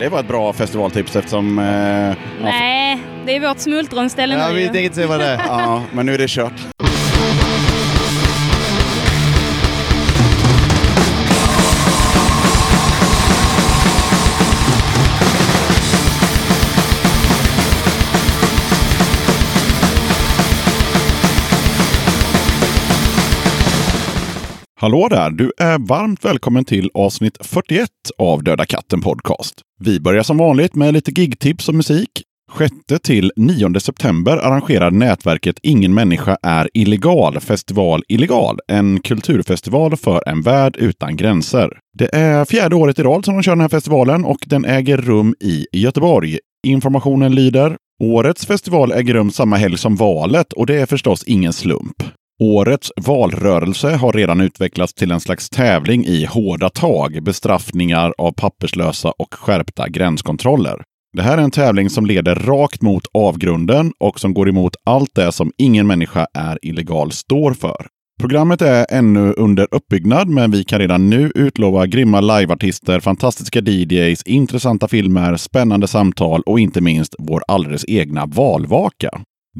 Det var ett bra festivaltips eftersom... Eh, Nej, det är vårt smultronställe Ja, nu vi ju. tänkte se vad det är. ja, men nu är det kört. Hallå där! Du är varmt välkommen till avsnitt 41 av Döda katten Podcast. Vi börjar som vanligt med lite gigtips och musik. 6 till 9 september arrangerar nätverket Ingen människa är illegal festival Illegal, en kulturfestival för en värld utan gränser. Det är fjärde året i rad som de kör den här festivalen och den äger rum i Göteborg. Informationen lyder Årets festival äger rum samma helg som valet och det är förstås ingen slump. Årets valrörelse har redan utvecklats till en slags tävling i hårda tag, bestraffningar av papperslösa och skärpta gränskontroller. Det här är en tävling som leder rakt mot avgrunden och som går emot allt det som ingen människa är illegal står för. Programmet är ännu under uppbyggnad, men vi kan redan nu utlova grymma liveartister, fantastiska DJs, intressanta filmer, spännande samtal och inte minst vår alldeles egna valvaka.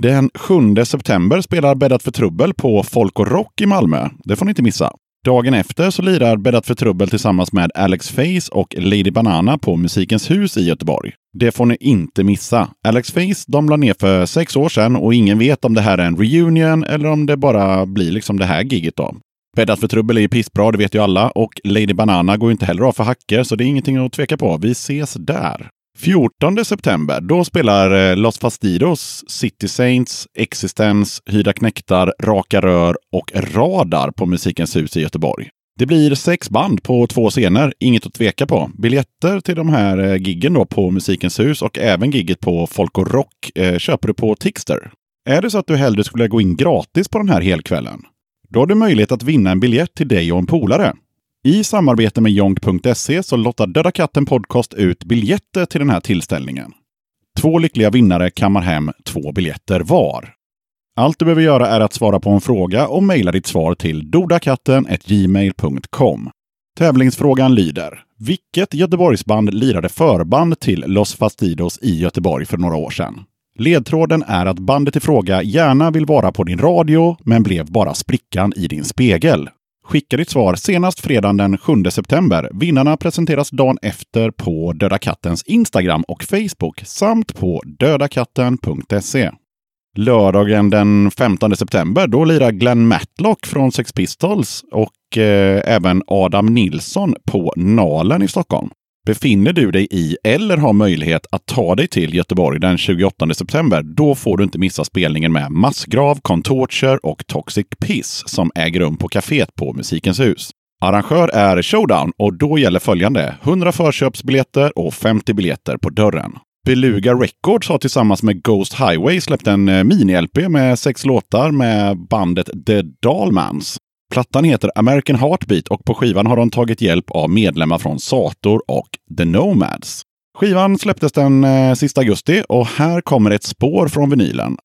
Den 7 september spelar Bäddat för trubbel på Folk och Rock i Malmö. Det får ni inte missa. Dagen efter så lirar Bäddat för trubbel tillsammans med Alex Face och Lady Banana på Musikens hus i Göteborg. Det får ni inte missa. Alex Face de la ner för sex år sedan och ingen vet om det här är en reunion eller om det bara blir liksom det här giget då. Bäddat för trubbel är ju pissbra, det vet ju alla. Och Lady Banana går ju inte heller av för hacker, så det är ingenting att tveka på. Vi ses där. 14 september, då spelar eh, Los Fastidos, City Saints, Existence, Hyda Knäktar, Raka Rör och Radar på Musikens hus i Göteborg. Det blir sex band på två scener, inget att tveka på. Biljetter till de här eh, giggen då på Musikens hus och även gigget på Folk och Rock eh, köper du på Tixter. Är det så att du hellre skulle gå in gratis på den här helkvällen? Då har du möjlighet att vinna en biljett till dig och en polare. I samarbete med Jonk.se så lottar Döda katten Podcast ut biljetter till den här tillställningen. Två lyckliga vinnare kammar hem två biljetter var. Allt du behöver göra är att svara på en fråga och mejla ditt svar till dodakatten.gmail.com. Tävlingsfrågan lyder Vilket Göteborgsband lirade förband till Los Fastidos i Göteborg för några år sedan? Ledtråden är att bandet i fråga gärna vill vara på din radio, men blev bara sprickan i din spegel. Skicka ditt svar senast fredagen den 7 september. Vinnarna presenteras dagen efter på Döda Kattens Instagram och Facebook samt på dödakatten.se. Lördagen den 15 september, då lirar Glenn Matlock från Sex Pistols och eh, även Adam Nilsson på Nalen i Stockholm. Befinner du dig i eller har möjlighet att ta dig till Göteborg den 28 september, då får du inte missa spelningen med Massgrav, Contorture och Toxic Piss som äger rum på kaféet på Musikens hus. Arrangör är Showdown och då gäller följande 100 förköpsbiljetter och 50 biljetter på dörren. Beluga Records har tillsammans med Ghost Highway släppt en eh, mini-LP med sex låtar med bandet The Dalmans. Plattan heter American Heartbeat och på skivan har de tagit hjälp av medlemmar från Sator och The Nomads. Skivan släpptes den eh, sista augusti och här kommer ett spår från vinylen.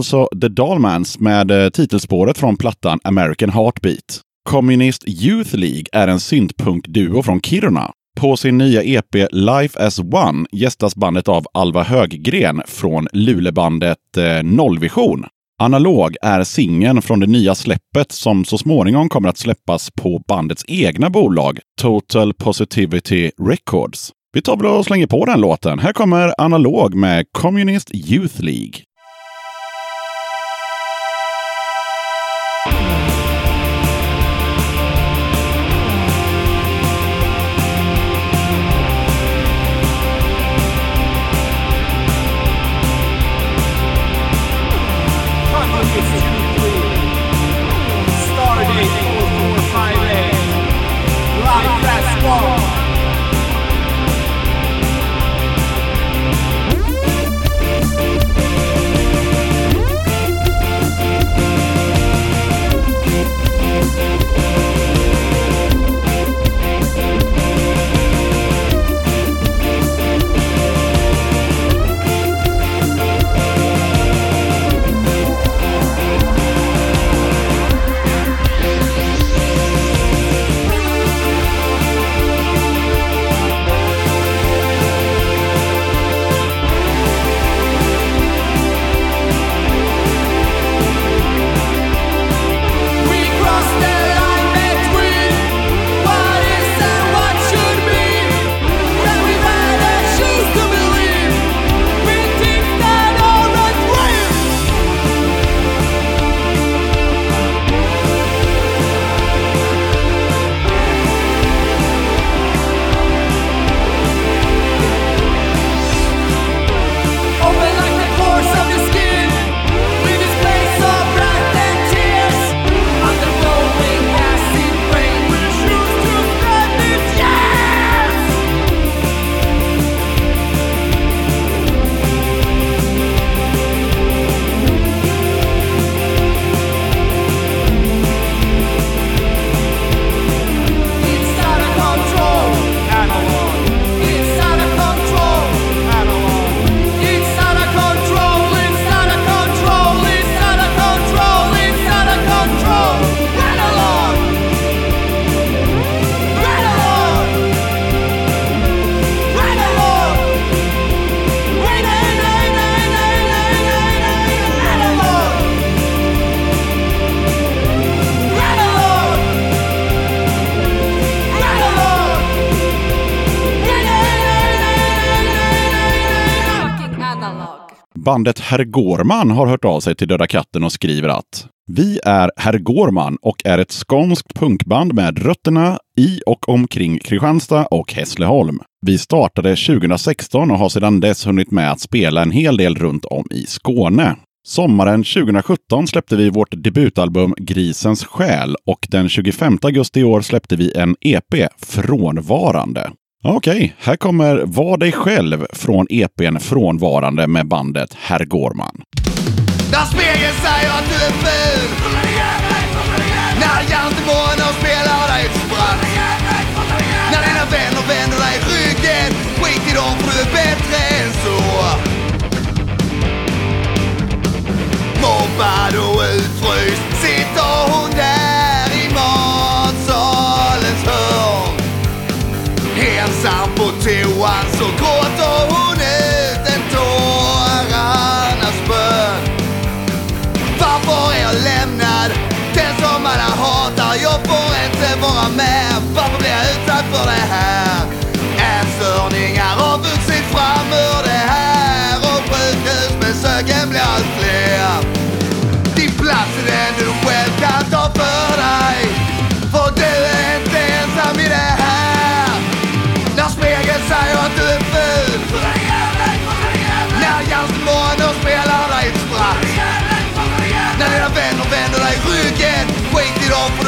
Alltså The Dalmans med eh, titelspåret från plattan American Heartbeat. Communist Youth League är en syntpunk-duo från Kiruna. På sin nya EP Life as One gästas bandet av Alva Höggren från Lulebandet eh, Nollvision. Analog är singeln från det nya släppet som så småningom kommer att släppas på bandets egna bolag Total Positivity Records. Vi tar väl och slänger på den låten. Här kommer Analog med Communist Youth League. Bandet Herr Gårman har hört av sig till Döda katten och skriver att Vi är Herr Gårman och är ett skånskt punkband med rötterna i och omkring Kristianstad och Hässleholm. Vi startade 2016 och har sedan dess hunnit med att spela en hel del runt om i Skåne. Sommaren 2017 släppte vi vårt debutalbum Grisens själ och den 25 augusti i år släppte vi en EP, Frånvarande. Okej, okay. här kommer Var dig själv från EPn Frånvarande med bandet Herr Gorman. När spegeln säger att du är ful När hjärndemoner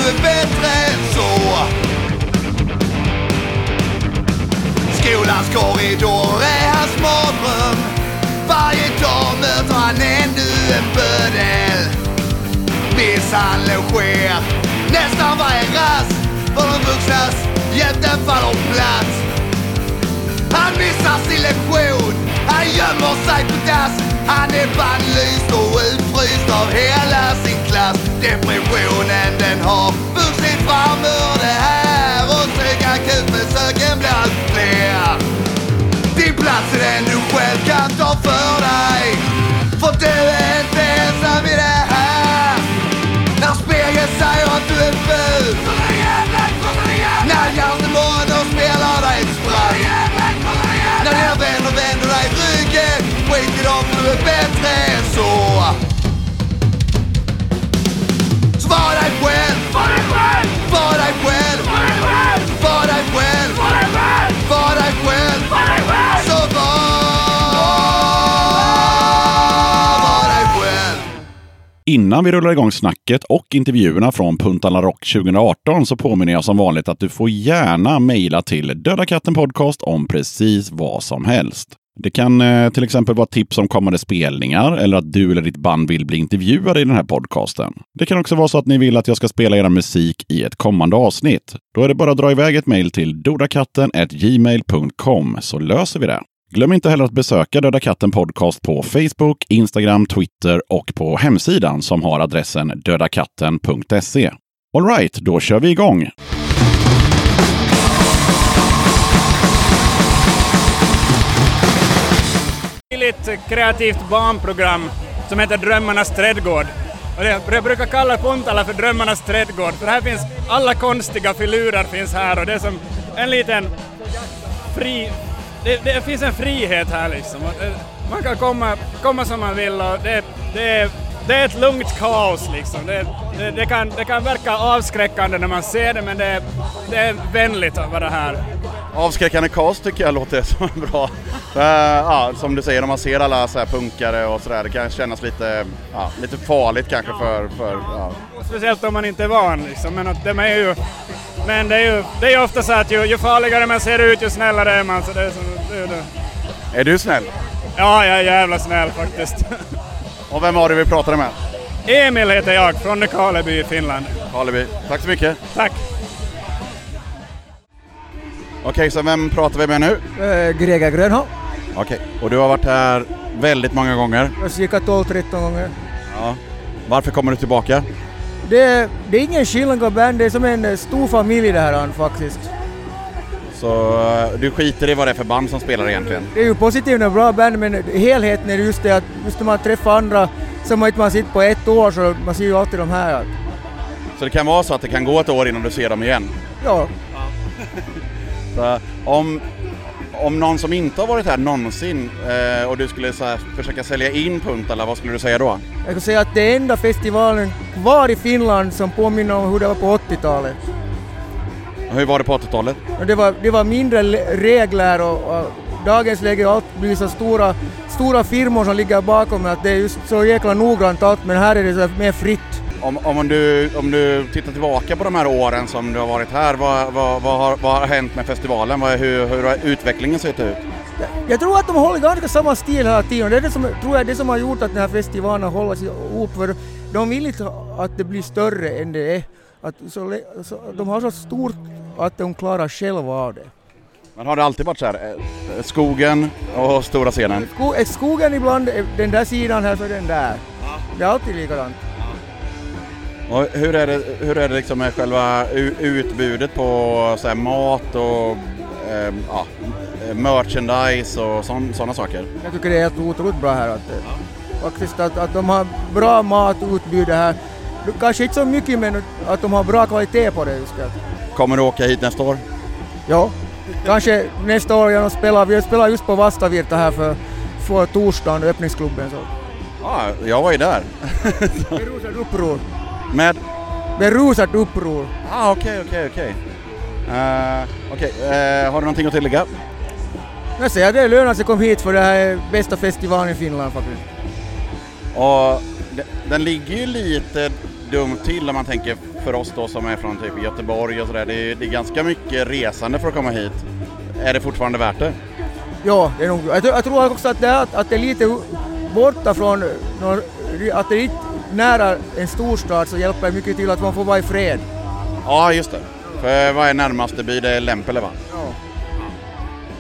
du är bättre än så. Skolans korridor är hans mardröm Varje dag möter han ännu en bödel. Misshandel sker nästan varje rast. För de vuxnas hjälten faller platt Han missar sin lektion. Han gömmer sig på dass. Han är bannlyst och utfryst av hela sin klass. Depressionen den har vuxit fram ur det här och psykakutbesöken blir allt fler. Din plats är den du själv kan ta för dig. För du är inte dem för du är bättre än så. Så var dig själv. Var dig själv. Var dig själv. Var dig själv. Var dig själv. Så var dig själv. Innan vi rullar igång snacket och intervjuerna från Punta La Rock 2018 så påminner jag som vanligt att du får gärna mejla till Döda katten podcast om precis vad som helst. Det kan eh, till exempel vara tips om kommande spelningar eller att du eller ditt band vill bli intervjuade i den här podcasten. Det kan också vara så att ni vill att jag ska spela er musik i ett kommande avsnitt. Då är det bara att dra iväg ett mejl till dodakatten@gmail.com så löser vi det. Glöm inte heller att besöka Döda katten podcast på Facebook, Instagram, Twitter och på hemsidan som har adressen dödakatten.se. Alright, då kör vi igång! Ett kreativt barnprogram som heter Drömmarnas trädgård. Och det, jag brukar kalla Puntala för Drömmarnas trädgård för här finns alla konstiga filurer finns här och det är som en liten fri... Det, det finns en frihet här liksom. Eh, man kan komma, komma som man vill och det, det, det är ett lugnt kaos liksom. Det, det, det, kan, det kan verka avskräckande när man ser det men det, det är vänligt att vara här. Avskräckande kaos tycker jag låter som en bra... Eh, ja, som du säger, när man ser alla så här punkare och sådär, det kan kännas lite, ja, lite farligt kanske för... för ja. Speciellt om man inte är van liksom. Men, de är ju, men det är ju det är ju ofta så att ju, ju farligare man ser ut ju snällare är man. Så det är, som, det är det. Är du snäll? Ja, jag är jävla snäll faktiskt. Och vem var det vi pratade med? Emil heter jag, från Nykarleby i Finland. Karleby. Tack så mycket. Tack! Okej, så vem pratar vi med nu? Äh, Greger Grönholm. Okej, och du har varit här väldigt många gånger. Cirka 12-13 gånger. Ja. Varför kommer du tillbaka? Det, det är ingen skillnad band, det är som en eh, stor familj det här faktiskt. Så eh, du skiter i vad det är för band som spelar egentligen? Det är ju positivt och bra band men helheten är just det att just när man träffar andra som man inte man sitter på ett år så man ser ju alltid de här. Så det kan vara så att det kan gå ett år innan du ser dem igen? ja, Så, om, om någon som inte har varit här någonsin eh, och du skulle så här, försöka sälja in Puntala, vad skulle du säga då? jag kan säga att det är enda festivalen kvar i Finland som påminner om hur det var på 80-talet. Hur var det på 80-talet? Och det, var, det var mindre le- regler och, och dagens läge allt blivit så stora, stora firmor som ligger bakom att det är just så jäkla noggrant allt men här är det så mer fritt. Om, om, du, om du tittar tillbaka på de här åren som du har varit här, vad, vad, vad, har, vad har hänt med festivalen? Vad, hur, hur har utvecklingen sett ut? Jag tror att de håller ganska samma stil hela tiden det är det som, tror jag det som har gjort att den här festivalen håller sig ihop för de vill inte att det blir större än det är. Att så, så, de har så stort att de klarar själva av det. Men har det alltid varit så här? eh, Skogen och stora scenen? Sko, är skogen ibland är den där sidan här så är den där. Det är alltid likadant. Och hur är det, hur är det liksom med själva utbudet på så mat och eh, ja, merchandise och sådana saker? Jag tycker det är helt otroligt bra här. Att, faktiskt att, att de har bra matutbud här. Kanske inte så mycket men att de har bra kvalitet på det just det. Kommer du åka hit nästa år? Ja, kanske nästa år genom spela. Vi spelar just på Vastavirta här för, för torsdagen, öppningsklubben. Så. Ja, jag var ju där. Berusat uppror. Med? Berusat uppror. Ah, okej, okej, okej. Eh, Okej, eh, har du någonting att tillägga? Jag säger att det lönar sig komma hit för det här är bästa festivalen i Finland faktiskt. Och de- den ligger ju lite dumt till om man tänker för oss då som är från typ Göteborg och sådär. Det, är- det är ganska mycket resande för att komma hit. Är det fortfarande värt det? Ja, det är nog, jag, tror- också att det är, att det är lite borta från, att det är nära en storstad så hjälper det mycket till att man får vara i fred. Ja, just det. För vad är närmaste by? Det är Lempele va? Ja.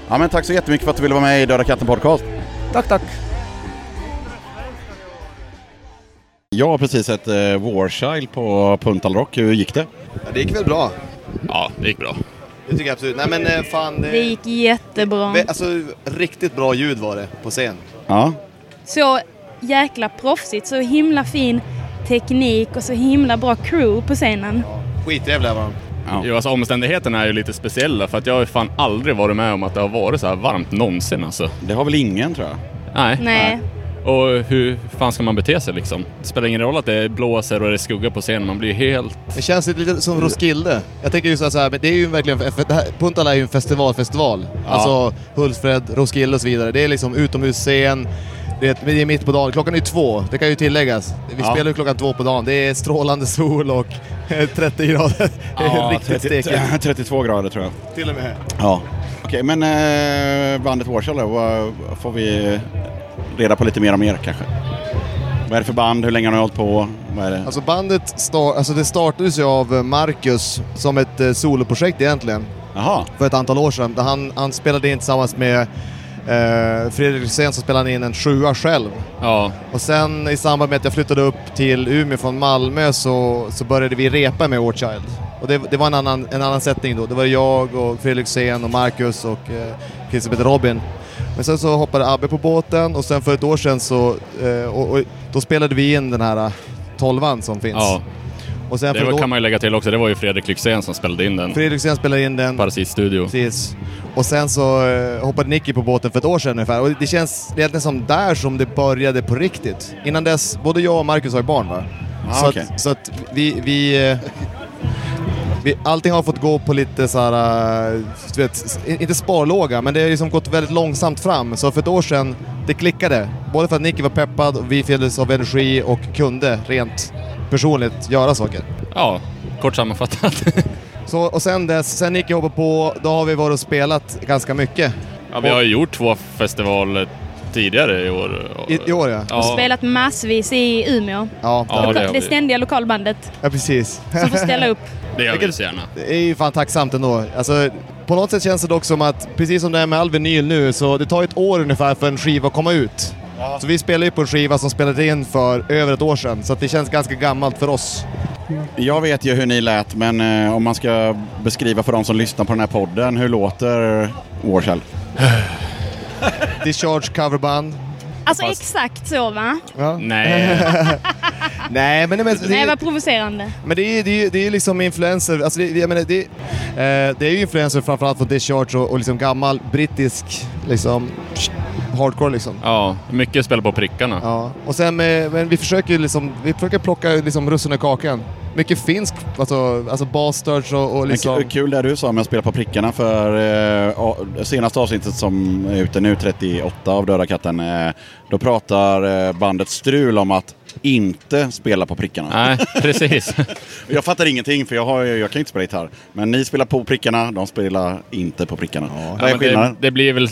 Ja men tack så jättemycket för att du ville vara med i Döda katten podcast. Tack, tack. Jag har precis sett eh, Warchild på Puntal Rock. Hur gick det? Ja, det gick väl bra. Ja, det gick bra. Det tycker jag absolut. Nej men eh, fan, Det gick jättebra. Alltså riktigt bra ljud var det på scen. Ja. Så jäkla proffsigt, så himla fin teknik och så himla bra crew på scenen. Skittrevliga var de. Jo, alltså, omständigheterna är ju lite speciella för att jag har ju fan aldrig varit med om att det har varit så här varmt någonsin alltså. Det har väl ingen tror jag? Nej. Nej. Och hur fan ska man bete sig liksom? Det spelar ingen roll att det blåser och det är skugga på scenen, man blir helt... Det känns lite som Roskilde. Jag tänker ju så här, men det är ju verkligen, Puntala är ju en festivalfestival. Alltså Hultsfred, Roskilde och så vidare. Det är liksom utomhusscen, det är, det är mitt på dagen. Klockan är två, det kan ju tilläggas. Vi Ja. spelar ju klockan två på dagen. Det är strålande sol och 30 grader. Det är Ja, riktigt 30 stekigt. 32 grader tror jag. Till och med. Ja. Okej, men eh, bandet Warchild då? Vad får vi reda på lite mer om er kanske? Vad är det för band? Hur länge har ni hållit på? Vad är det? Alltså bandet star- alltså det startades ju av eh, Marcus som ett eh, soloprojekt egentligen. Jaha. För ett antal år sedan. Han, han spelade in tillsammans med eh, Fredrik Rysén så spelade han in en sjua själv. Ja, Och sen i samband med att jag flyttade upp till Umeå från Malmö så, så började vi repa med Warchild. Och det, det var en annan, en annan sättning då. Det var jag och Fredrik Rysén och Marcus och eh, heter Robin. Men sen så hoppade Abbe på båten och sen för ett år sedan så eh, och, och, då spelade vi in den här eh, tolvan som finns. ja. Och sen Det var, kan man ju lägga till också, det var ju Fredrik Lyxzén som spelade in den. Fredrik Rysén spelade in den. Parasit Studio. Precis. Och sen så eh, hoppade Nicky på båten för ett år sedan ungefär. Och det känns egentligen som där som det började på riktigt. Innan dess, både jag och Marcus har ju barn va? Ah, så, okej. att, så att vi, vi, eh, vi... Allting har fått gå på lite så här, eh, du vet, inte sparlåga, men det har liksom gått väldigt långsamt fram. Så för ett år sedan, det klickade. Både för att Nicky var peppad, och vi fylldes av energi och kunde rent personligt göra saker. Ja, kort sammanfattat. Så, och sen dess, sen Nicky hoppade på, då har vi varit och spelat ganska mycket. Ja, vi har ju gjort två festivaler tidigare i år. I, I år ja. Ja, Spelat massvis i Umeå. Ja, Ja, Loka- det det ständiga lokalbandet ja precis. som får ställa upp. det gör vi så gärna. Det är ju fan tacksamt ändå. Alltså, på något sätt känns det dock som att, precis som det är med all vinyl nu, så det tar ett år ungefär för en skiva att komma ut. Så vi spelar ju på en skiva som spelades in för över ett år sedan, så att det känns ganska gammalt för oss. Jag vet ju hur ni lät, men eh, om man ska beskriva för de som lyssnar på den här podden, hur låter Warchild? Discharge coverband. Alltså exakt så va? Ja. Nej, Nej, men det, men, Nej, det, vad provocerande. men det, är, det, är, det är liksom influenser, alltså det, jag menar, det, eh, det är ju influenser framförallt från Discharge och, och liksom gammal brittisk liksom, hardcore liksom. ja, mycket spel på prickarna. Ja, och sen med, men vi försöker liksom, vi försöker plocka liksom russinen i kakan. Mycket finsk, alltså, alltså bastards och, och Men liksom... k- Kul det du sa med att spela på prickarna för eh, senaste avsnittet som är ute nu, 38 av Döda katten, eh, då pratar eh, bandet Strul om att inte spela på prickarna. Nej, precis. Jag fattar ingenting för jag, har, jag kan ju inte spela gitarr. Men ni spelar på prickarna, de spelar inte på prickarna. Vad Ja, är men det, skillnaden? det blir väl,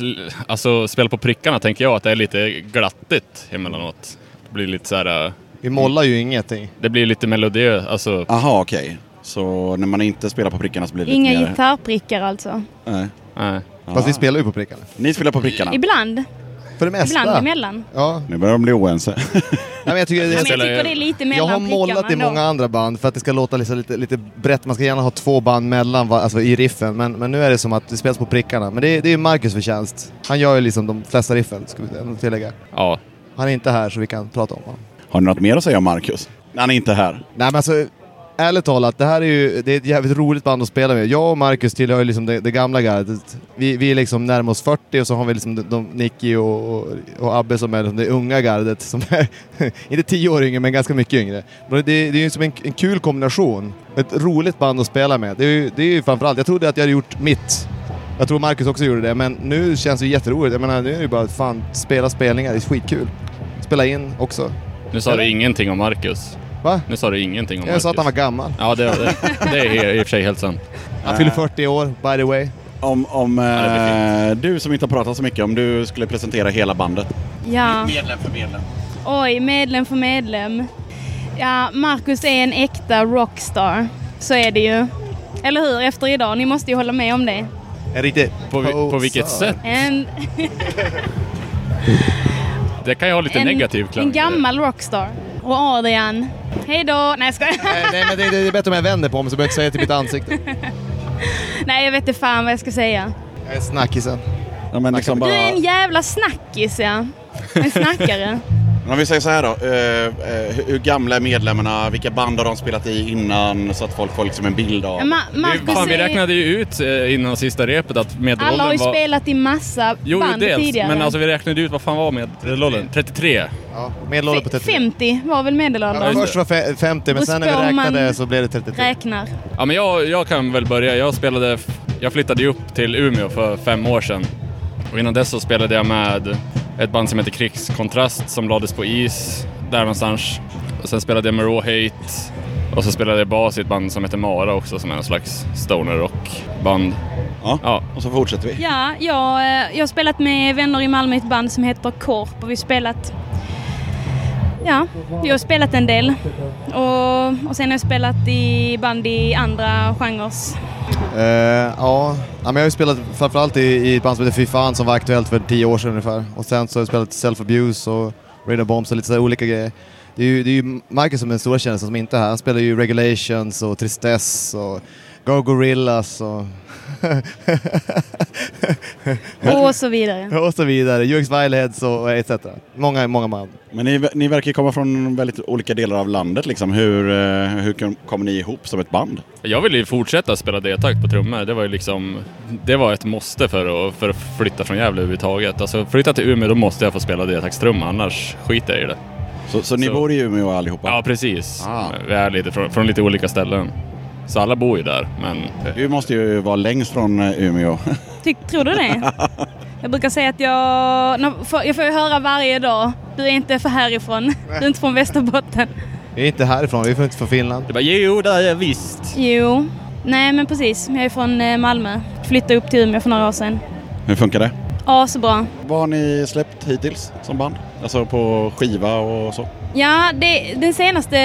alltså spel på prickarna tänker jag att det är lite glattigt emellanåt. Det blir lite så här, äh, Vi mollar ju ingenting. det blir lite melodiöst, alltså. Aha, okej. Så när man inte spelar på prickarna så blir det Inga lite mer... gitarrprickar alltså. Nej. Nej. Fast vi spelar ju på prickarna. Ni spelar på prickarna. Ibland. För det mesta. Ibland emellan. Ja, Nu börjar de bli oense. Nej, men jag tycker Ja, det men jag tycker det är lite jag mellan har mollat i många andra band för att det ska låta lite, lite, lite brett. Man ska gärna ha två band mellan, alltså i riffen. Men, men nu är det som att det spelas på prickarna. Men det, är- det är Marcus förtjänst. Han gör ju liksom de flesta riffen, ska vi tillägga. Ja. Han är inte här så vi kan prata om honom. Har ni något mer att säga om Marcus? Han är inte här. Nej men alltså, ärligt talat, det här är ju det är ett jävligt roligt band att spela med. Jag och Marcus tillhör ju liksom det, det gamla gardet. Vi, vi är liksom närmare oss 40 och så har vi liksom de, de Nicky och, och, och Abbe som är liksom det unga gardet som är, inte 10 år yngre men ganska mycket yngre. Men det, det är ju som en, en kul kombination. Ett roligt band att spela med. Det är ju, det är ju framförallt, jag trodde att jag hade gjort mitt. Jag tror Marcus också gjorde det, men nu känns det ju jätteroligt. Jag menar, nu är det ju bara att fan spela spelningar, det är skitkul. Spela in också. Nu sa du ingenting om Marcus. Va? Nu sa du ingenting om Jag Marcus. sa att han var gammal. Ja, det, det, det är i och för sig helt sant. Han fyller 40 år, by the way. Om, om eh, du som inte har pratat så mycket, om du skulle presentera hela bandet. Ja. Medlem för medlem. Oj, medlem för medlem. Ja, Marcus är en äkta rockstar. Så är det ju. Eller hur? Efter idag. Ni måste ju hålla med om det. En riktig På, vi- på vilket sätt? En, Det kan ju ha lite en, negativ klang. en gammal rockstar. Och Adrian. Hej då! Nej jag skojar. Nej, nej men det, det är bättre om jag vänder på mig så behöver jag inte säga till mitt ansikte. Nej jag vet inte fan vad jag ska säga. Jag är snackisen. Ja, men liksom Du bara, är en jävla snackis ja. En snackare. Om vi säger så här då. eh, eh, hur- gamla är medlemmarna? Vilka band har de spelat i innan? Så att folk får liksom en bild av... Ma- Marcus fan, vi räknade ju ut eh, innan sista repet att medelåldern Alla har ju var... spelat i massa Jo, band dels. tidigare. Men alltså vi räknade ut vad fan var medelåldern? 33. Ja, medelålder på 33. 50 var väl medelåldern. Ja, Först var fe- 50 men sen när vi räknade så blev det 33. Räknar. Ja men jag, jag kan väl börja. Jag spelade... Jag flyttade ju upp till Umeå för fem år sedan. Och innan dess så spelade jag med ett band som heter Krigskontrast som lades på is där någonstans. Och sen spelade jag med Raw Hate. Och så spelade jag bas i ett band som heter Mara också som är en slags stoner rock-band. Ja. Ja. Och så fortsätter vi. Ja, jag, eh, jag har spelat med vänner i Malmö i ett band som heter Korp och vi har spelat Ja, jag har spelat en del. Och, och sen har jag spelat i band i andra genrer. Uh, eh, ja. ja, men jag har ju spelat framförallt i, i ett band som heter Fy fan som var aktuellt för tio år sedan ungefär. Och sen så har jag spelat Self Abuse och Rain of Bombs och lite sådär olika grejer. Det är ju, det är ju Marcus som är den stora kändisen som inte är här. Han spelar ju Regulations och Tristess och Go Gorillas och, Och så vidare. och så vidare. UX Vileheads och etc. Många, många band. Men ni, ni verkar komma från väldigt olika delar av landet. Liksom. Hur, eh, hur kom- kommer ni ihop som ett band? Jag ville ju fortsätta spela D-takt på trummor. Det var ju liksom... Det var ett måste för att, för att flytta från Gävle överhuvudtaget. Alltså flytta till Umeå då måste jag få spela D-taktstrumma annars skiter jag i det. Så, så ni Så- bor i Umeå allihopa? Ja, precis. Ah. Vi är lite från, från lite olika ställen. Så alla bor ju där, men... Du måste ju vara längst från eh, Umeå. Tyck, tror du det? Jag brukar säga att jag... Jag får ju höra varje dag. Du är inte för härifrån. Du är inte från Västerbotten. Vi är inte härifrån, vi är inte från Finland. Det bara, jo, det är jag visst. Jo. Nej men precis. Jag är från eh, Malmö. Flyttade upp till Umeå för några år sedan. Hur funkar det? Ja, så bra. Vad har ni släppt hittills som band? Alltså på skiva och så? Ja, det, den senaste...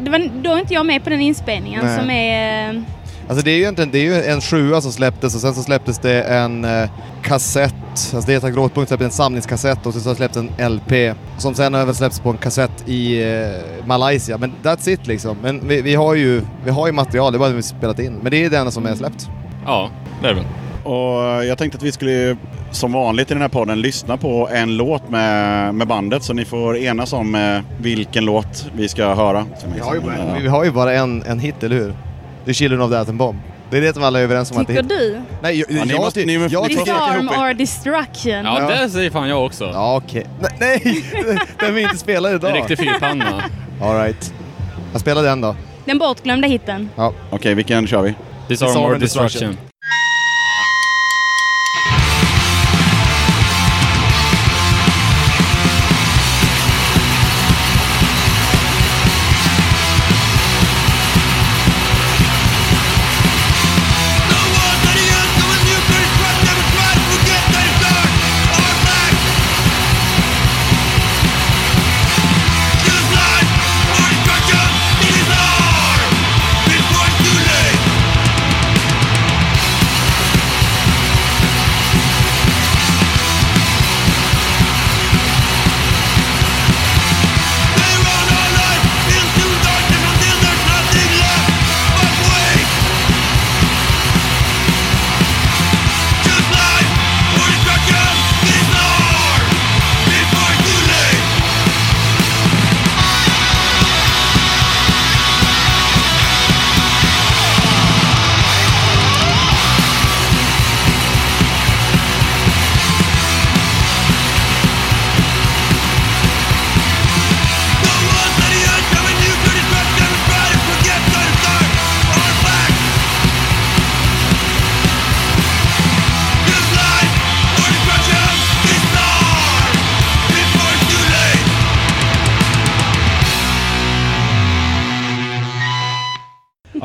Det var, då är inte jag med på den inspelningen Nej. som är... eh, Alltså det är ju egentligen det är ju en sjua som släpptes och sen så släpptes det en eh, kassett, alltså det heter Gråtpunkt släppte en samlingskassett och sen så släpptes en LP som sen har även släppts på en kassett i eh, Malaysia. Men that's it liksom. Men vi, vi, har ju, vi har ju material, det är bara att vi spelat in. Men det är det enda som är släppt. Ja, det är det väl. Och jag tänkte att vi skulle som vanligt i den här podden lyssna på en låt med, med bandet så ni får enas om eh, vilken låt vi ska höra. Vi har ju bara, vi har ju bara en, en hit, eller hur? Det är Children of the Atom Bomb. Det är det som alla är överens om att det Tycker du? Nej, jag, Ja, ni jag, måste- ni jag ni tycker... Disarm or destruction. Ja, det säger fan jag också. Ja, okej. Nej, nej! Den vi inte spelar idag. En riktig fyrpanna. All right. Jag spelar den då. Den bortglömda hitten. Okej, vilken kör vi? Disarm Disarm or destruction. destruction.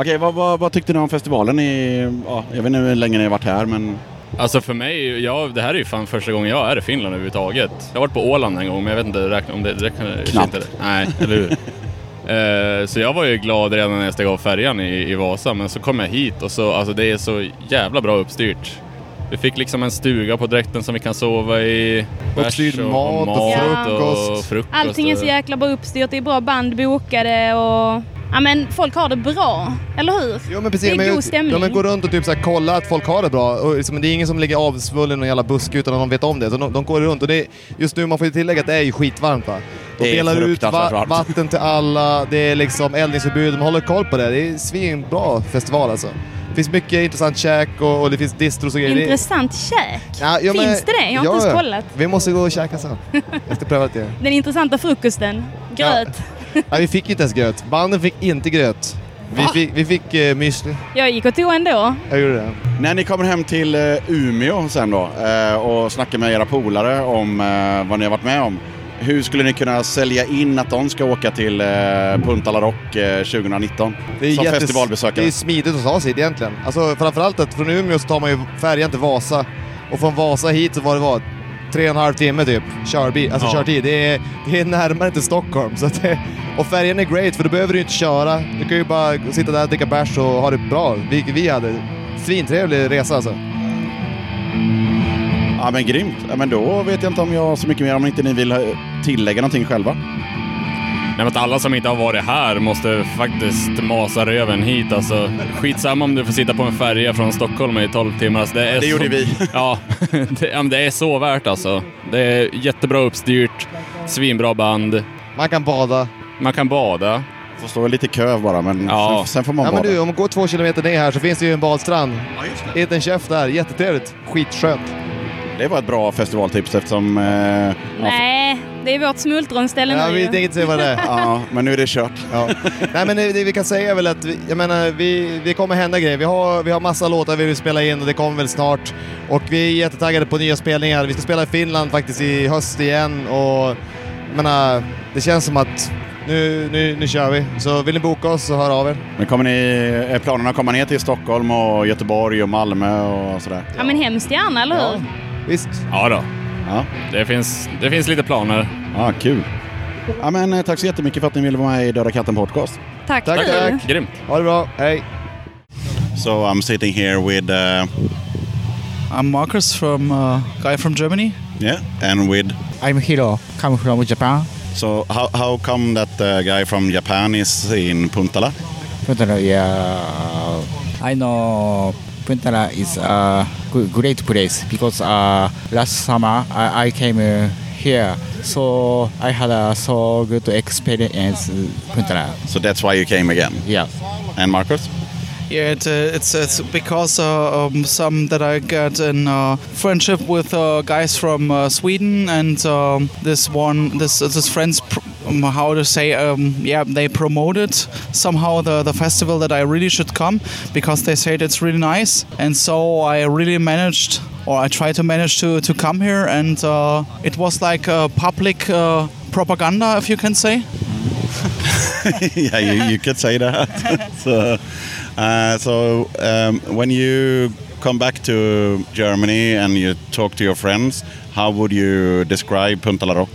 Okej, vad, vad, vad tyckte ni om festivalen? I, ja, jag vet inte hur länge ni har varit här, men Alltså för mig, ja, det här är ju fan första gången jag är i Finland överhuvudtaget. Jag har varit på Åland en gång, men jag vet inte om det räknar Knappt. inte. Nej, eller hur? Eh, så jag var ju glad redan när jag steg av färjan i, i Vasa, men så kom jag hit och så, alltså det är så jävla bra uppstyrt. Vi fick liksom en stuga på dräkten som vi kan sova i. Uppstyrd mat och frukost. och frukost. Allting är så jäkla bra uppstyrt, det är bra band bokade och... Ja men folk har det bra, eller hur? Jo men precis, det är men, god stämning. Ja, men gå runt och typ så här, kolla att folk har det bra. Och liksom, det är ingen som ligger avsvullen i någon jävla buske utan att de vet om det. Så de, de går runt och det är, just nu, man får ju tillägga att det är ju skitvarmt va. De Det är delar ut va- varmt. vatten till alla, det är liksom eldningsförbud, de håller koll på det. Det är svinbra festival alltså. Det finns mycket intressant käk och, och det finns distros och grejer. Det- Intressant käk. Ja, ja, men- Finns det det? Jag har ja, inte ens kollat. Vi måste gå och käka sen. Efter prövat det. Den intressanta frukosten. Gröt. Nej, vi fick inte ens gröt. Banden fick inte gröt. Vi fick, vi fick uh, müsli. Jag gick och tog ändå. Jag gjorde det. När ni kommer hem till eh, Umeå sen då eh, och snackar med era polare om eh, vad ni har varit med om. Hur skulle ni kunna sälja in att de ska åka till eh, Puntala Rock eh, 2019? Det är som jättes- festivalbesökare. Det är smidigt att ta sig hit egentligen. Alltså framförallt att från Umeå så tar man ju färjan till Vasa. Och från Vasa hit så var det vad? Tre och en halv timme typ, körbil, alltså Ja. körtid. Det är, det är närmare till Stockholm. Så det, och färjan är great för då behöver du inte köra. Du kan ju bara sitta där, dricka bärs och ha det bra. Vilket vi hade. Svintrevlig resa alltså. Ja men grymt. Ja, men då vet jag inte om jag har så mycket mer om inte ni vill tillägga någonting själva. Nej, men alla som inte har varit här måste faktiskt masa röven hit. Alltså, skitsamma om du får sitta på en färja från Stockholm i 12 timmar. Alltså, det är Det så... gjorde vi. Ja, det, ja, men det är så värt alltså. Det är jättebra uppstyrt, svinbra band. Man kan bada. Man kan bada. Får stå i lite kö bara men Ja. sen, sen får man Ja men bada. du, om man går två kilometer ner här så finns det ju en badstrand. Ja, just det. Liten chef där, jättetrevligt. Skitskönt. Det var ett bra festivaltips eftersom... Eh, ja, Nej, det är vårt smultronställe Ja, nu vi ju. tänker inte säga vad det är. ja, men nu är det kört. Ja. Nej men det, det vi kan säga är väl att, vi, jag menar, vi, det kommer hända grejer. Vi har, vi har massa låtar vi vill spela in och det kommer väl snart. Och vi är jättetaggade på nya spelningar. Vi ska spela i Finland faktiskt i höst igen och jag menar, det känns som att nu, nu, nu kör vi. Så vill ni boka oss så hör av er. Men kommer ni, är planerna att komma ner till Stockholm och Göteborg och Malmö och sådär? Ja men hemskt gärna, eller hur? Visst. Ja då. Ja, Det finns, det finns lite planer. ja kul. Ja, men, eh, tack så jättemycket för att ni ville vara med i Döda katten podcast. Tack, Tack, tack. Grymt. Ha det bra, hej! So I'm sitting here with, uh, I'm Marcus from uh, guy from Germany. yeah, and with. I'm Hiro, come from Japan. So how, how come that uh, guy from Japan is in Puntala? Puntara, yeah, I know Puntara is a great place because uh, last summer I, I came uh, here, so I had a so good experience in Puntara. So that's why you came again. Yeah. And Marcus? Yeah, it, uh, it's it's because uh, um, some that I got in uh, friendship with uh, guys from uh, Sweden, and um, this one, this this friends, pr- um, how to say, um, yeah, they promoted somehow the the festival that I really should come because they said it's really nice, and so I really managed, or I tried to manage to to come here, and uh, it was like a public uh, propaganda, if you can say. yeah, you, you could say that. so, uh, so um, when you come back to Germany and you talk to your friends, how would you describe Punta La Rock?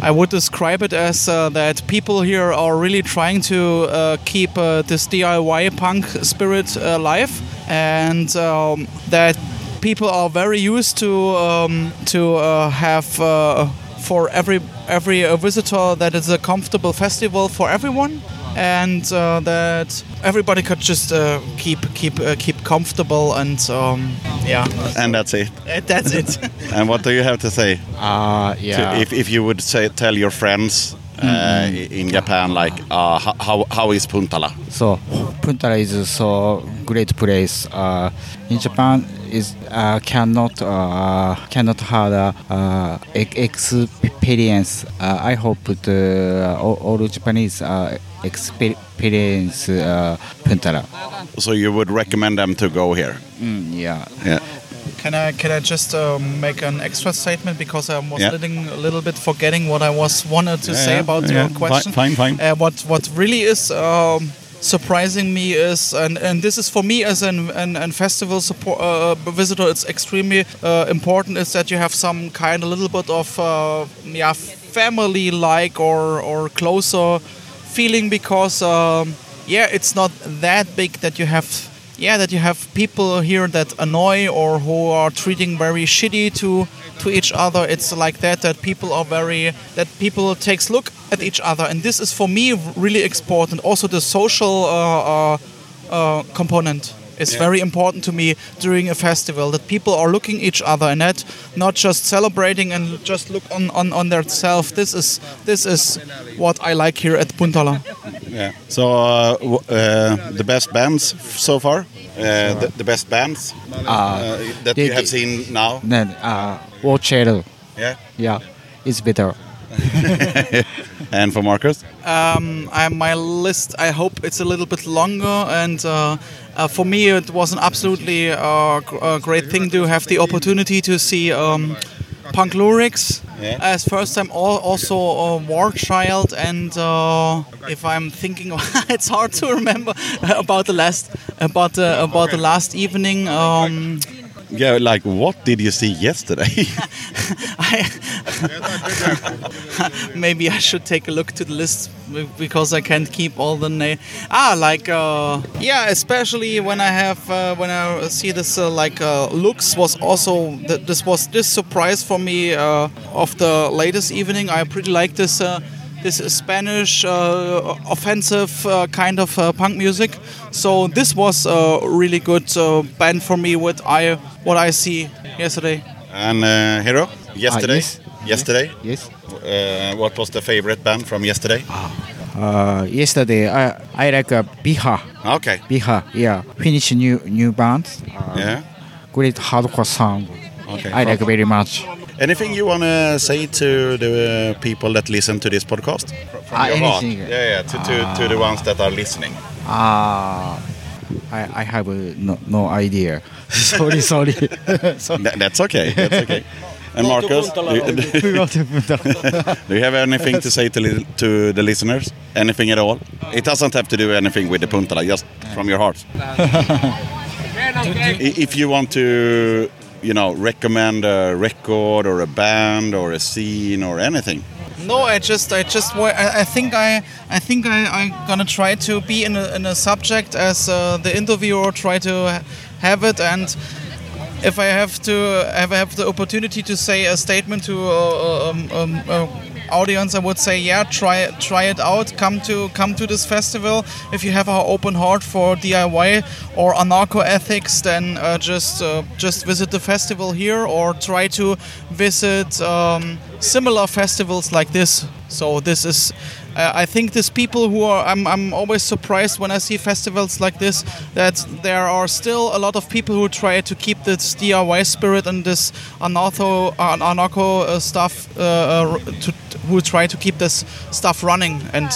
I would describe it as uh, that people here are really trying to uh, keep uh, this DIY punk spirit alive, and um, that people are very used to um, to have for every every visitor that it's a comfortable festival for everyone. And uh, that everybody could just uh, keep keep uh, keep comfortable and um, yeah, And that's it. that's it. And what do you have to say? Uh, to- yeah. if, if you would say tell your friends uh, in Japan, like uh, how, how is Puntala? So Puntara is so great place. Uh, in Japan is uh, cannot uh, cannot have a uh, experience. Uh, I hope the all, all Japanese uh, experience uh, Puntara. So you would recommend them to go here? Mm, yeah. Yeah. Can I can I just um, make an extra statement because I was Yeah. little, a little bit forgetting what I was wanted to Yeah, say yeah, about yeah. your Fine, question. fine, fine. Uh, what what really is um, surprising me is, and, and this is for me as an an, an festival support, uh, visitor, it's extremely uh, important. Is that you have some kind, a little bit of uh, yeah, family like or or closer feeling because um, yeah, it's not that big that you have yeah, that you have people here that annoy or who are treating very shitty to to each other. It's like that that people are very that people takes look at each other, and this is for me really important. Also, the social uh, uh, uh, component is Yeah. very important to me during a festival. That people are looking each other and that not just celebrating and just look on on on their self. This is this is what I like here at Puntala. Yeah. So, uh, w- uh, the best bands so far? Uh, the, the best bands uh, that they- you have they- seen now? Then uh, Watchero. Yeah. Yeah, it's better. And for Marcus? Um, I, my list, I hope it's a little bit longer. And uh, uh, for me, it was an absolutely uh, uh, great thing to have the opportunity to see um, Punk Lyrics. Yeah. As first time, al- also uh, War Child, and uh, if I'm thinking, it's hard to remember about the last about the about the last evening. Um, Yeah, like what did you see yesterday? I, Maybe I should take a look to the list because I can't keep all the name. Ah, like uh, yeah, especially when I have uh, when I see this uh, like uh, looks was also th- this was this surprise for me uh, of the latest evening. I pretty like this. This Spanish uh, offensive uh, kind of uh, punk music, so this was a really good uh, band for me. with I what I see yesterday. and uh, Hero? Yesterday? yes. Yesterday? Yes. Uh, what was the favorite band from yesterday? Uh, yesterday, I I like uh, Biha. Okay. Biha, yeah. Finnish new new band. Uh, Yeah. Great hardcore sound. Okay. I like very much. Anything you want to say to the uh, people that listen to this podcast? From Ah, your heart? Yeah, yeah, to, to, to the ones that are listening. Ah, I I have uh, no no idea. sorry, sorry. Th- that's okay. That's okay. And Marcus, do you, do you have anything to say to, li- to the listeners? Anything at all? It doesn't have to do anything with the Puntala, just from your heart. If you want to, you know, recommend a record or a band or a scene or anything. No, I just, I just, I, think I, I think I, I'm gonna try to be in a, in a subject as uh, the interviewer try to have it, and if I have to, if I have the opportunity to say a statement to uh, um, um, uh, audience, I would say, yeah, try, it- try it out. Come to, come to this festival. If you have an open heart for DIY or anarcho ethics, then uh, just, uh, just visit the festival here or try to visit. Um, similar festivals like this. So this is, I think, these people who are. I'm, I'm always surprised when I see festivals like this that there are still a lot of people who try to keep this DIY spirit and this anarcho, anarcho uh, stuff, uh, uh, to, who try to keep this stuff running and.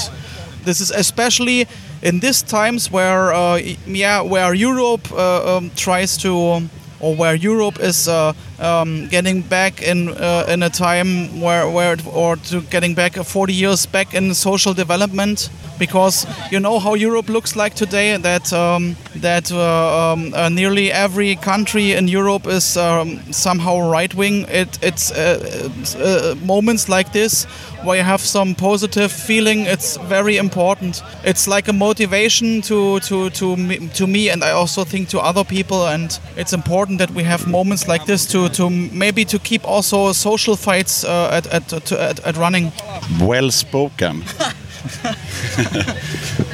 This is especially in these times where, uh, yeah, where Europe uh, um, tries to, or where Europe is uh, um, getting back in uh, in a time where, where, or to getting back uh, 40 years back in social development, because you know how Europe looks like today. That um, that uh, um, uh, nearly every country in Europe is um, somehow right wing. It, it's uh, uh, moments like this where you have some positive feeling. It's very important. It's like a motivation to to to me, to me, and I also think to other people. And it's important that we have moments like this to to maybe to keep also social fights uh, at, at, to, at at running. Well spoken.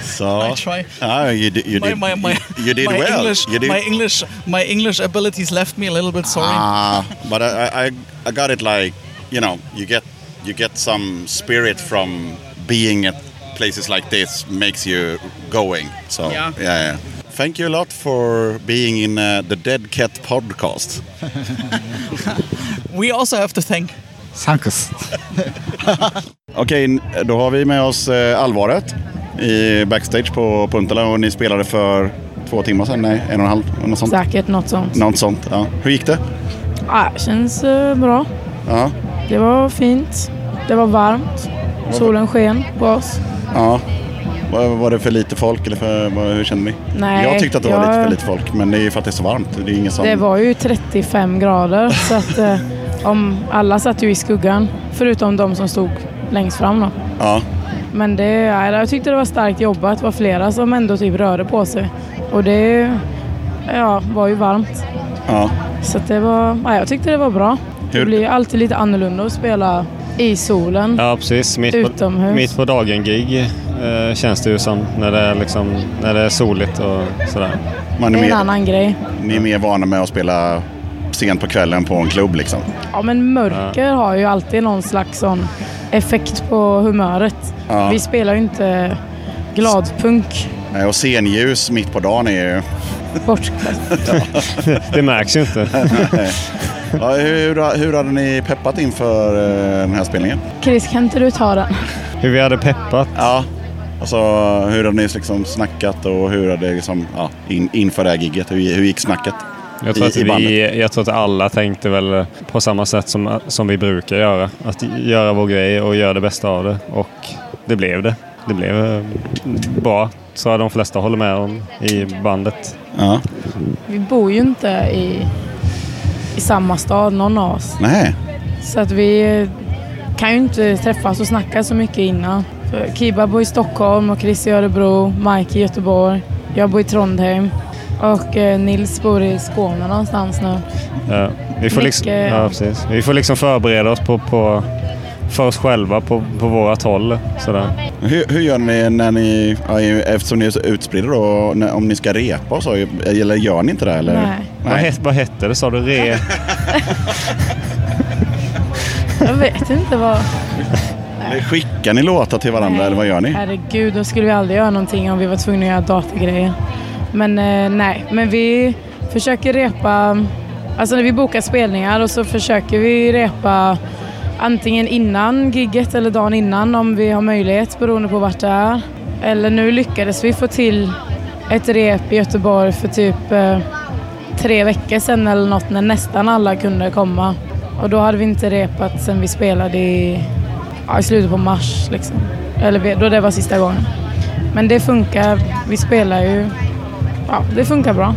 so I try. Ah, you, di- you my, did. my, my, you, you did my well. English, you did. my English, my English abilities left me a little bit. Sorry. Ah, but I, I, I got it. Like you know, you get you get some spirit from being at places like this. Makes you going. So Yeah. yeah. yeah. Thank you a lot for being in uh, the Dead Cat podcast. we also have to thank. Thanks. Okej, n- då har vi med oss eh, allvaret i backstage på Puntala och ni spelade för två timmar sedan, nej, en och en halv, något sånt. Säkert något sånt. Något sånt, ja. Hur gick det? Ja, känns eh, bra. Ja, Det var fint. Det var varmt. Solen sken på oss. ja. Var, det för lite folk eller för, vad, hur kände ni? Nej, jag tyckte att det var jag- lite för lite folk, men det är ju för att det är så varmt. Det är ingen som... Det var ju 35 grader så att eh, om alla satt ju i skuggan förutom de som stod längst fram då. Ja, Men det, ja, jag tyckte det var starkt jobbat. Det var flera som ändå typ rörde på sig. Och det, ja, var ju varmt. Ja. Så att det var, ja, jag tyckte det var bra. Hur- Det blir alltid lite annorlunda att spela i solen. Ja, precis. Mitt på, Utomhus. mitt på dagen-gig eh, känns det ju som när det är, liksom, när det är soligt och sådär. Man Det är är en mer, annan grej. ni är mer vana med att spela sent på kvällen på en klubb liksom. Ja, men mörker har ju alltid någon slags sån effekt på humöret. Ja. Vi spelar ju inte gladpunk Nej, Och scenljus mitt på dagen är ju... bortkastat. Det märks ju inte. ja, hur, hur hade ni peppat inför eh, den här spelningen? Chris, kan inte du ta den? Hur vi hade peppat? Ja, alltså hur hade ni liksom snackat och hur hade liksom, ja, in, inför det här gigget? Hur, hur gick snacket? Jag tror, att i vi, jag tror att alla tänkte väl på samma sätt som, som vi brukar göra. Att göra vår grej och göra det bästa av det. Och det blev det. Det blev eh, bra, jag de flesta håller med om i bandet. Ja. Vi bor ju inte i, i samma stad, någon av oss. Nej. Så att vi kan ju inte träffas och snacka så mycket innan. För Kiba bor i Stockholm och Chris i Örebro, Mike i Göteborg. Jag bor i Trondheim. Och eh, Nils bor i Skåne någonstans nu. Ja, vi, får liksom, ja, precis. vi får liksom förbereda oss på, på, för oss själva på, på vårat håll. Sådär. Hur, hur gör ni när ni, eftersom ni är så utspridda då, när, om ni ska repa och så, eller gör ni inte det? Eller? Nej. Vad, het, vad hette det sa du? Re... Jag vet inte vad... Eller Skickar ni låtar till varandra eller vad gör ni? Herregud, då skulle vi aldrig göra någonting om vi var tvungna att göra datagrejer. Men eh, nej, men vi försöker repa... Alltså när vi bokar spelningar och så försöker vi repa antingen innan gigget eller dagen innan om vi har möjlighet beroende på vart det är. Eller nu lyckades vi få till ett rep i Göteborg för typ eh, tre veckor sedan eller något när nästan alla kunde komma. Och då hade vi inte repat sen vi spelade i, ja, i slutet på mars. Liksom. Eller då det var sista gången. Men det funkar. Vi spelar ju... Ja, det funkar bra.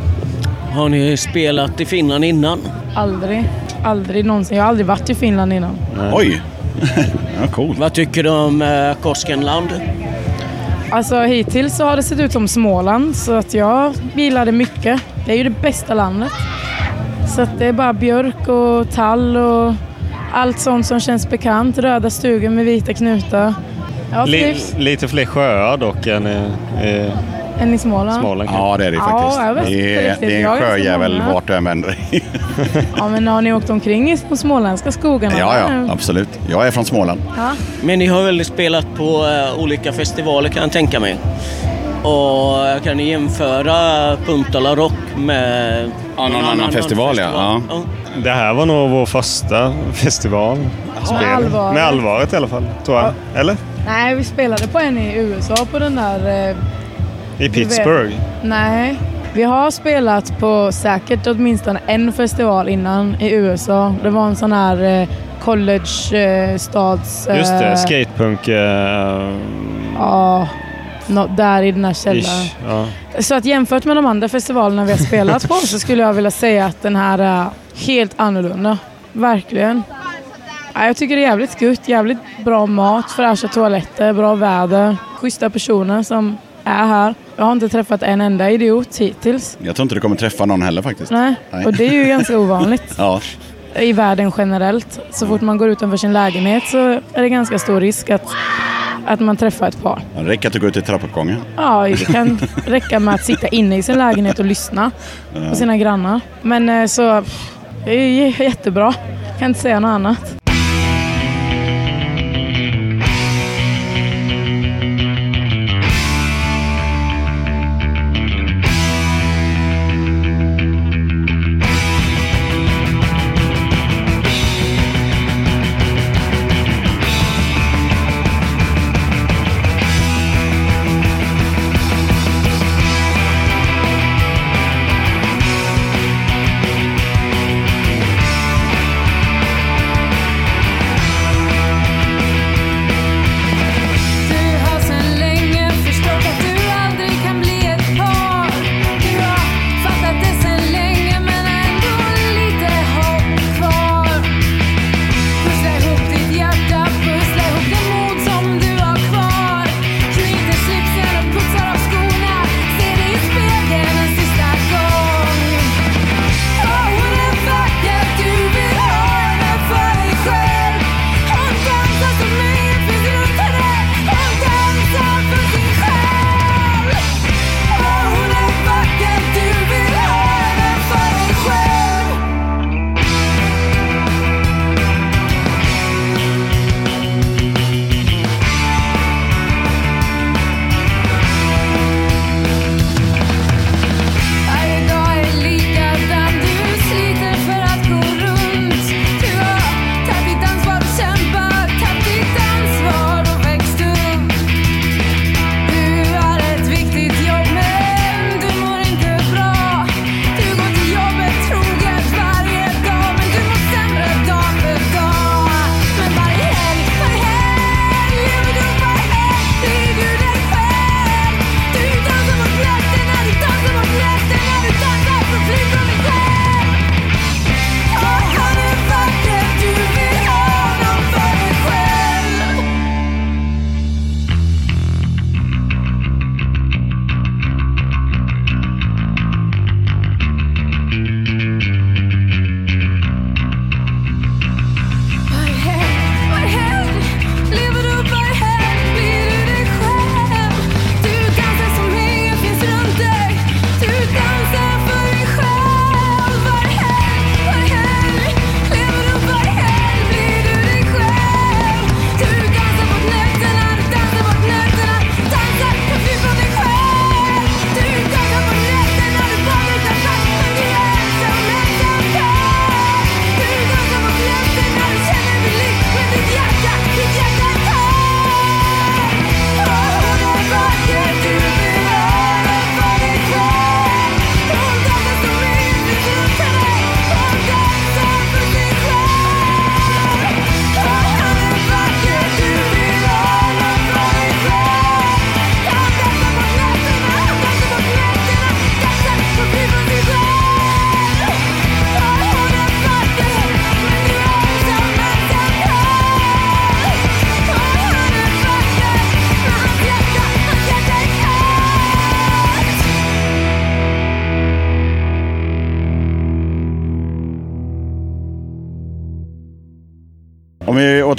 Har ni spelat i Finland innan? Aldrig. Aldrig någonsin. Jag har aldrig varit i Finland innan. Oj! ja, coolt. Vad tycker du om eh, Koskenland? Alltså hittills så har det sett ut som Småland så att jag gillar det mycket. Det är ju det bästa landet. Så att det är bara björk och tall och allt sånt som känns bekant. Röda stugor med vita knutar. Trivs. lite fler sjöar dock än i, i Än i Småland. Småland. Ja, det är det Ja, faktiskt. jag vet det, är, det är en sjöjävel vart du än vänder dig. Ja, men har ni åkt omkring i de småländska skogarna? ja, ja, absolut. Jag är från Småland. Ja. Men ni har väl spelat på eh, olika festivaler kan jag tänka mig? Och kan ni jämföra Puntala Rock med Ja, någon annan festival, ja. Ja. Det här var nog vår första festival. Med allvaret. Med allvaret i alla fall, tror jag. Eller? Nej, vi spelade på en i USA på den där... Eh, I Pittsburgh. vet- Nej. Vi har spelat på säkert åtminstone en festival innan i USA. Det var en sån här eh, college-stads... Just det, skatepunk... eh, Ja, nå- där i den här källaren. ish. Ja. Så att jämfört med de andra festivalerna vi har spelat på så skulle jag vilja säga att den här är helt annorlunda. Verkligen. Ja, jag tycker det är jävligt gött, jävligt bra mat, fräscha toaletter, bra väder, schyssta personer som är här. Jag har inte träffat en enda idiot hittills. Jag tror inte du kommer träffa någon heller faktiskt. Nej, och det är ju ganska ovanligt Ja, i världen generellt. Så fort man går utanför sin lägenhet så är det ganska stor risk att, att man träffar ett par. det räcker att du går ut i trappuppgången. Ja, det kan räcka med att sitta inne i sin lägenhet och lyssna på sina grannar. Men eh, så, det är jättebra. Kan inte säga något annat.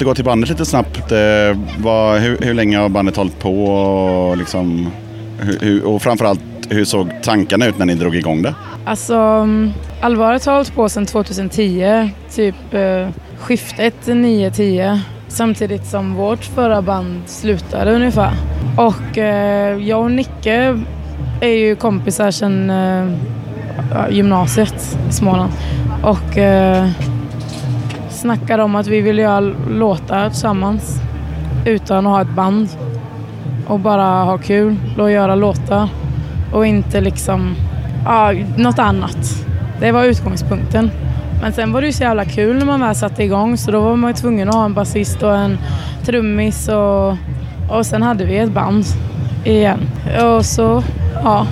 Om vi till bandet lite snabbt. Eh, vad, hur, hur länge har bandet hållit på? Och, liksom, hur, och framförallt, hur såg tankarna ut när ni drog igång det? Alltså, mm, allvaret har hållit på sedan 2010, typ eh, skiftet 9-10. Samtidigt som vårt förra band slutade ungefär. Och eh, jag och Nicke är ju kompisar sedan eh, gymnasiet i Småland. Och eh, snackade om att vi ville göra låtar tillsammans utan att ha ett band. Och bara ha kul och göra låtar. Och inte liksom ja, något annat. Det var utgångspunkten. Men sen var det ju så jävla kul när man väl satte igång så då var man ju tvungen att ha en basist och en trummis och, och sen hade vi ett band igen. Och så, ja,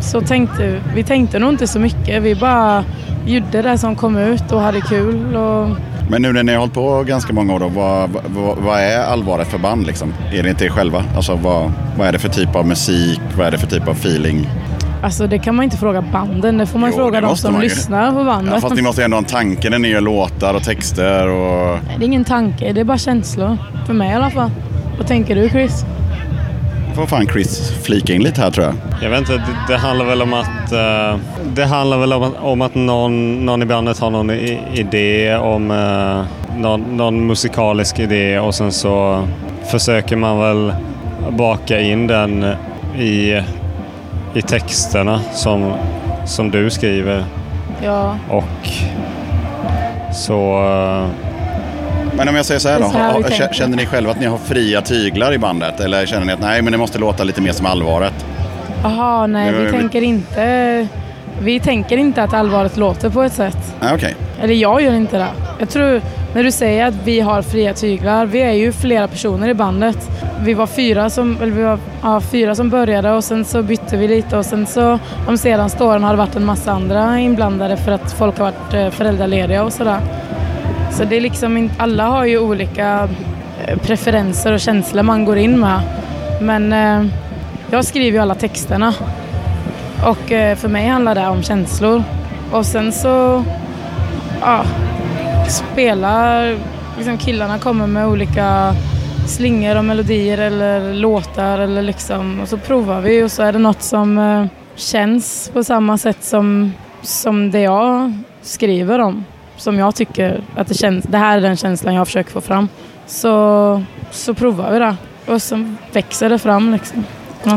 så tänkte vi tänkte nog inte så mycket. Vi bara gjorde det som kom ut och hade kul. Och, Men nu när ni har hållit på ganska många år, då, vad, vad, vad är allvaret för band? Liksom? Är det inte er själva? Alltså, vad, vad är det för typ av musik? Vad är det för typ av feeling? alltså det kan man inte fråga banden, det får man Jo, fråga de som lyssnar på bandet. Ja, fast ni måste ju ändå ha en tanke när ni gör låtar och texter. Och... Det är ingen tanke, det är bara känslor. För mig i alla fall. Vad tänker du Chris? Får fan Chris flika in lite här tror jag. Jag vet inte, det, det handlar väl om att eh, det handlar väl om, att- om att någon, någon i bandet har någon i, idé om eh, någon, någon musikalisk idé och sen så försöker man väl baka in den i, i texterna som, som du skriver Ja. och så... eh, Men om jag säger så här då, så här känner ni själva att ni har fria tyglar i bandet? Eller känner ni att nej, men det måste låta lite mer som allvaret? Jaha, nej vi tänker inte... Vi tänker inte att allvaret låter på ett sätt. Nej, okej. Eller jag gör inte det. Jag tror, när du säger att vi har fria tyglar, vi är ju flera personer i bandet. Vi var fyra som, eller vi var, ja, fyra som började och sen så bytte vi lite och sen så de senaste åren har det varit en massa andra inblandade för att folk har varit eh, föräldralediga och sådär. Så det är liksom inte, alla har ju olika eh, preferenser och känslor man går in med. Men eh, jag skriver ju alla texterna. Och eh, för mig handlar det om känslor. Och sen så ja, spelar, liksom killarna kommer med olika slingor och melodier eller låtar eller liksom och så provar vi och så är det något som eh, känns på samma sätt som, som det jag skriver om. Som jag tycker att det känns, det här är den känslan jag försöker få fram. Så, så provar vi det och så växer det fram liksom.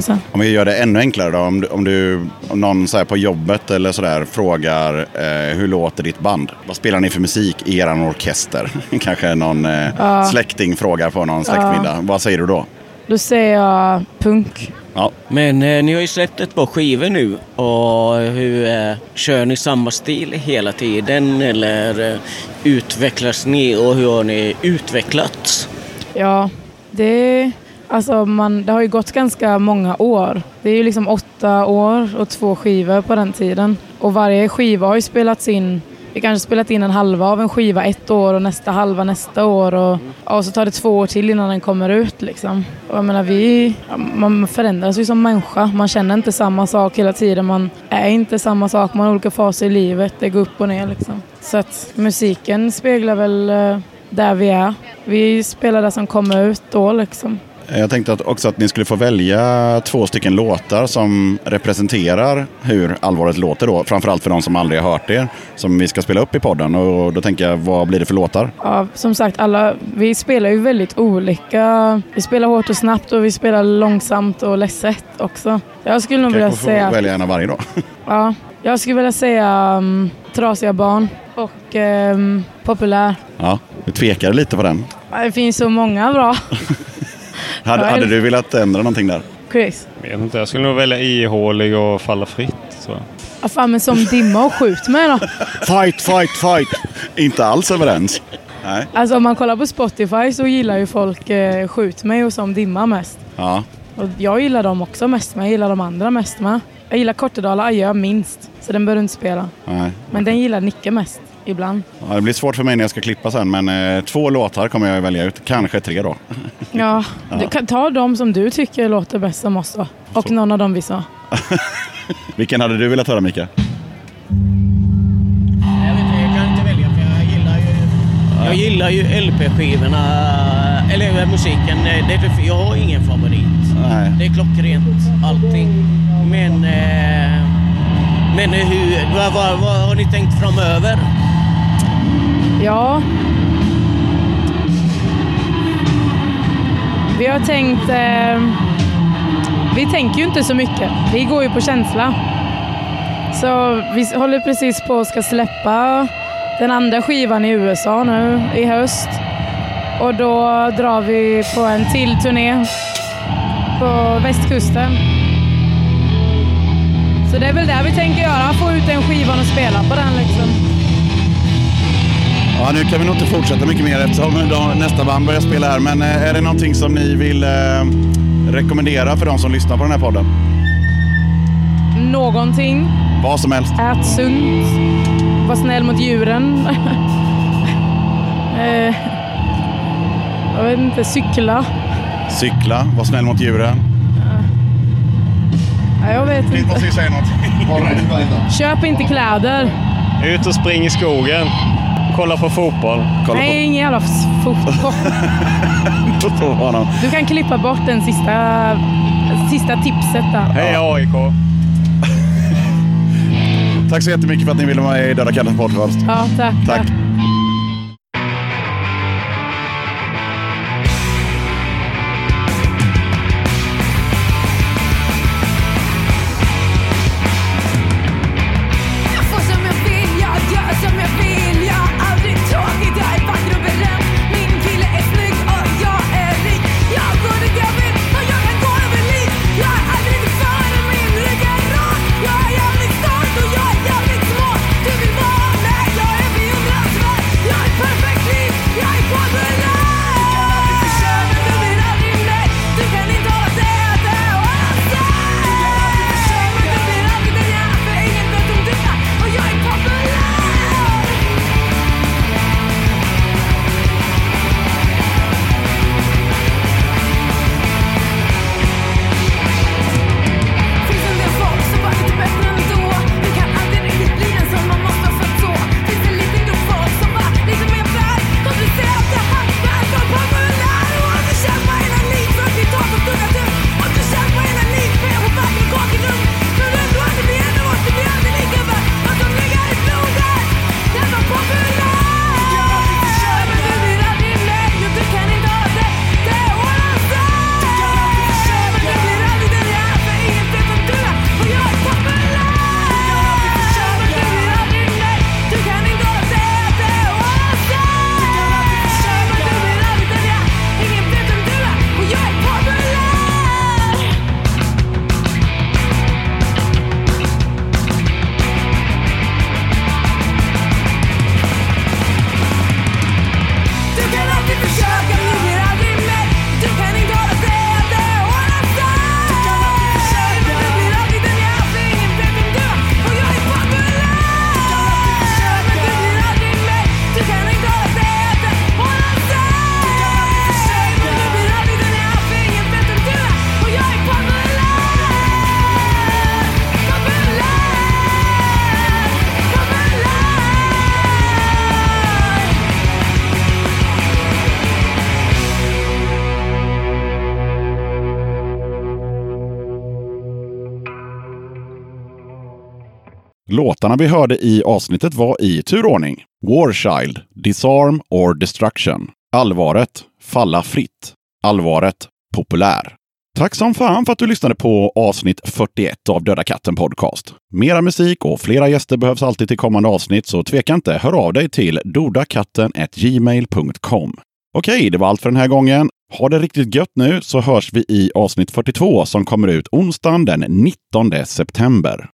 Sen, Om vi gör det ännu enklare då. Om du, om, du, om någon så här på jobbet eller sådär frågar eh, hur låter ditt band? Vad spelar ni för musik i er orkester? Kanske någon eh, Ja. släkting frågar på någon släktmiddag. Vad säger du då? då säger jag punk. Ja. Men eh, ni har ju släppt ett par skivor nu och hur eh, kör ni samma stil hela tiden eller eh, utvecklas ni och hur har ni utvecklats? Ja, det, alltså man, det har ju gått ganska många år. Det är ju liksom åtta år och två skivor på den tiden. Och varje skiva har ju spelats in vi kanske spelat in en halva av en skiva ett år och nästa halva nästa år. Och, och så tar det två år till innan den kommer ut. Liksom. Och jag menar, vi, man förändras ju som människa. Man känner inte samma sak hela tiden. Man är inte samma sak. Man har olika faser i livet. Det går upp och ner. Liksom. Så att musiken speglar väl eh, där vi är. Vi spelar det som kommer ut då liksom. Jag tänkte att också att ni skulle få välja två stycken låtar som representerar hur allvaret låter då. Framförallt för de som aldrig har hört er. Som vi ska spela upp i podden. Och då tänker jag, vad blir det för låtar? Ja, som sagt, alla, vi spelar ju väldigt olika. Vi spelar hårt och snabbt och vi spelar långsamt och ledset också. Jag skulle nog vilja Kanske säga... välja en av varje då. Ja, jag skulle vilja säga um, Trasiga barn och um, Populär. Ja, du tvekar lite på den. Det finns så många bra. Hade, hade du velat ändra någonting där? Chris? Jag vet inte, jag skulle nog välja ihålig och falla fritt. Så. Ja, fan, men som dimma och skjut mig då. Fight, fight, fight! Inte alls överens. Nej. Alltså om man kollar på Spotify så gillar ju folk eh, Skjut mig och Som dimma mest. Ja. Och jag gillar dem också mest, men jag gillar de andra mest med. Jag gillar Kortedala Adjö minst, så den bör du inte spela. Nej. Men den gillar Nicke mest, ibland. Ja, det blir svårt för mig när jag ska klippa sen, men eh, två låtar kommer jag välja ut. Kanske tre då. Ja. Du kan ta de som du tycker låter bäst som oss då. Och någon av dem vi sa. Vilken hade du velat höra, Mika? Jag vet inte, jag kan inte välja för jag gillar ju... Jag gillar ju LP-skivorna, eller musiken. Det är, jag har ingen favorit. Nej. Det är klockrent allting. Men, eh, men hur, vad, vad, vad har ni tänkt framöver? Ja. Vi har tänkt... Eh, vi tänker ju inte så mycket. Vi går ju på känsla. Så vi håller precis på att ska släppa den andra skivan i USA nu i höst. Och då drar vi på en till turné på västkusten. Så det är väl det vi tänker göra, få ut den skivan och spela på den liksom. Ja, nu kan vi nog inte fortsätta mycket mer eftersom nästa band börjar spela här. Men eh, är det någonting som ni vill eh, rekommendera för de som lyssnar på den här podden? Någonting. Vad som helst. Ät sunt. Var snäll mot djuren. eh, jag vet inte, cykla. Cykla, var snäll mot djuren. Ja, jag vet Inte måste ju säga något. Köp inte kläder. Ut och spring i skogen. Kolla på fotboll. Nej, ingen jävla fotboll. Du kan klippa bort den sista, sista tipset där. Hej AIK! Tack så jättemycket för att ni ville vara med i Döda katten podcast. Ja, tack. Tack. Jag Låtarna vi hörde i avsnittet var i turordning. Warchild, Disarm or Destruction. Allvaret, Falla fritt. Allvaret, Populär. Tack som fan för att du lyssnade på avsnitt 41 av Döda katten Podcast. Mera musik och flera gäster behövs alltid till kommande avsnitt, så tveka inte, hör av dig till dodakatten.gmail.com. Okej, det var allt för den här gången. Ha det riktigt gött nu så hörs vi i avsnitt 42 som kommer ut onsdagen den 19 september.